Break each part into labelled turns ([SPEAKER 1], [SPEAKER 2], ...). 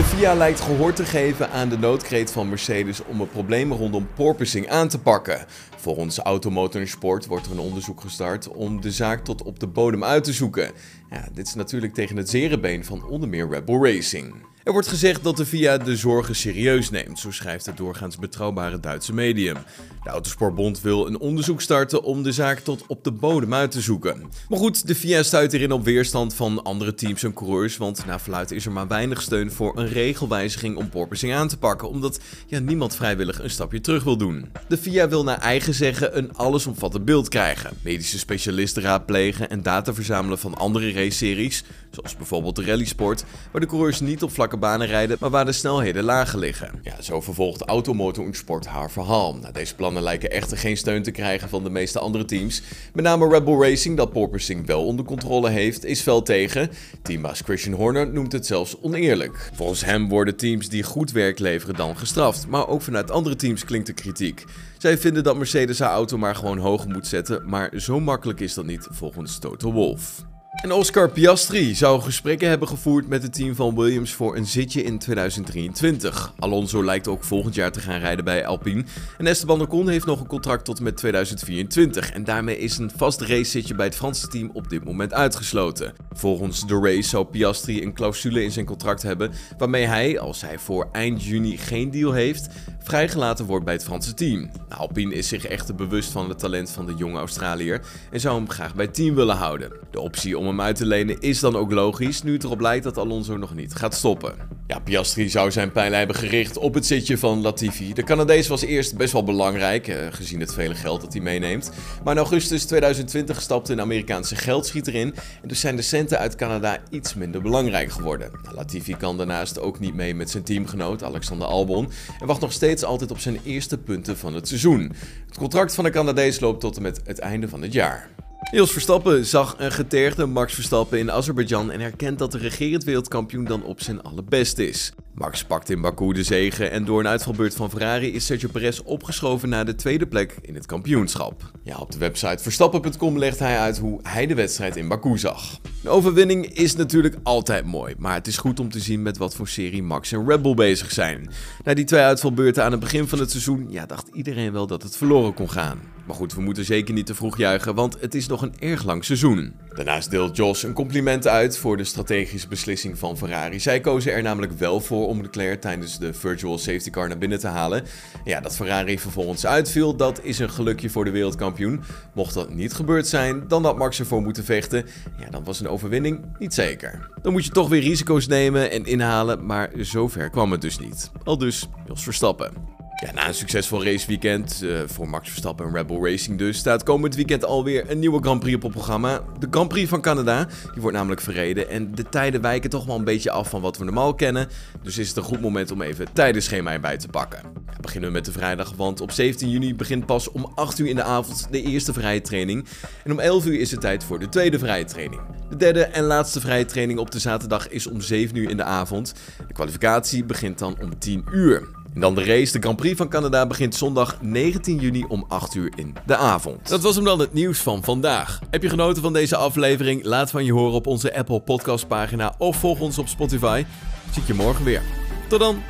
[SPEAKER 1] De FIA lijkt gehoor te geven aan de noodkreet van Mercedes om het probleem rondom porpoising aan te pakken. Volgens Automotor Sport wordt er een onderzoek gestart om de zaak tot op de bodem uit te zoeken. Ja, dit is natuurlijk tegen het zere been van onder meer Red Bull Racing. Er wordt gezegd dat de FIA de zorgen serieus neemt, zo schrijft het doorgaans betrouwbare Duitse medium. De Autosportbond wil een onderzoek starten om de zaak tot op de bodem uit te zoeken. Maar goed, de FIA stuit hierin op weerstand van andere teams en coureurs, want na verluidt is er maar weinig steun voor een regelwijziging om porpoising aan te pakken, omdat ja, niemand vrijwillig een stapje terug wil doen. De FIA wil naar eigen zeggen een allesomvattend beeld krijgen, medische specialisten raadplegen en data verzamelen van andere raceseries, zoals bijvoorbeeld de rallysport, waar de coureurs niet op vlakke banen rijden, maar waar de snelheden lager liggen. Ja, zo vervolgt Automotor Sport haar verhaal. Nou, deze plannen lijken echter geen steun te krijgen van de meeste andere teams. Met name Red Bull Racing, dat porpoising wel onder controle heeft, is fel tegen. Teambaas Christian Horner noemt het zelfs oneerlijk. Volgens hem worden teams die goed werk leveren dan gestraft, maar ook vanuit andere teams klinkt de kritiek. Zij vinden dat Mercedes haar auto maar gewoon hoger moet zetten, maar zo makkelijk is dat niet volgens Toto Wolff. En Oscar Piastri zou gesprekken hebben gevoerd met het team van Williams voor een zitje in 2023. Alonso lijkt ook volgend jaar te gaan rijden bij Alpine. En Esteban Ocon heeft nog een contract tot met 2024. En daarmee is een vast racezitje bij het Franse team op dit moment uitgesloten. Volgens de race zou Piastri een clausule in zijn contract hebben waarmee hij, als hij voor eind juni geen deal heeft, vrijgelaten wordt bij het Franse team. Alpine is zich echter bewust van het talent van de jonge Australiër en zou hem graag bij het team willen houden. De optie om hem uit te lenen is dan ook logisch, nu het erop lijkt dat Alonso nog niet gaat stoppen. Ja, Piastri zou zijn pijlen hebben gericht op het zitje van Latifi. De Canadees was eerst best wel belangrijk, eh, gezien het vele geld dat hij meeneemt. Maar in augustus 2020 stapte een Amerikaanse geldschieter in en dus zijn de centen uit Canada iets minder belangrijk geworden. Latifi kan daarnaast ook niet mee met zijn teamgenoot Alexander Albon en wacht nog steeds altijd op zijn eerste punten van het seizoen. Het contract van de Canadees loopt tot en met het einde van het jaar. Niels Verstappen zag een getergde Max Verstappen in Azerbeidzjan en herkent dat de regerend wereldkampioen dan op zijn allerbest is. Max pakt in Baku de zegen en door een uitvalbeurt van Ferrari is Sergio Perez opgeschoven naar de tweede plek in het kampioenschap. Ja, op de website verstappen.com legt hij uit hoe hij de wedstrijd in Baku zag. Een overwinning is natuurlijk altijd mooi, maar het is goed om te zien met wat voor serie Max en Red Bull bezig zijn. Na die twee uitvalbeurten aan het begin van het seizoen, ja, dacht iedereen wel dat het verloren kon gaan. Maar goed, we moeten zeker niet te vroeg juichen, want het is nog een erg lang seizoen. Daarnaast deelt Jos een compliment uit voor de strategische beslissing van Ferrari. Zij kozen er namelijk wel voor om Leclerc tijdens de virtual safety car naar binnen te halen. Ja, dat Ferrari vervolgens uitviel, dat is een gelukje voor de wereldkampioen. Mocht dat niet gebeurd zijn, dan had Max ervoor moeten vechten. Ja, dan was een overwinning niet zeker. Dan moet je toch weer risico's nemen en inhalen, maar zover kwam het dus niet. Al dus Jos Verstappen. Na een succesvol raceweekend uh, voor Max Verstappen en Red Bull Racing dus, staat komend weekend alweer een nieuwe Grand Prix op het programma. De Grand Prix van Canada, die wordt namelijk verreden en de tijden wijken toch wel een beetje af van wat we normaal kennen. Dus is het een goed moment om even het tijdenschema erbij te pakken. Ja, beginnen we met de vrijdag, want op 17 juni begint pas om 8 uur in de avond de eerste vrije training. En om 11 uur is het tijd voor de tweede vrije training. De derde en laatste vrije training op de zaterdag is om 7 uur in de avond. De kwalificatie begint dan om 10 uur. En dan de race. De Grand Prix van Canada begint zondag 19 juni om 8 uur in de avond. Dat was hem dan het nieuws van vandaag. Heb je genoten van deze aflevering? Laat van je horen op onze Apple Podcast pagina of volg ons op Spotify. Zie ik je morgen weer. Tot dan.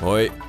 [SPEAKER 1] Hoi.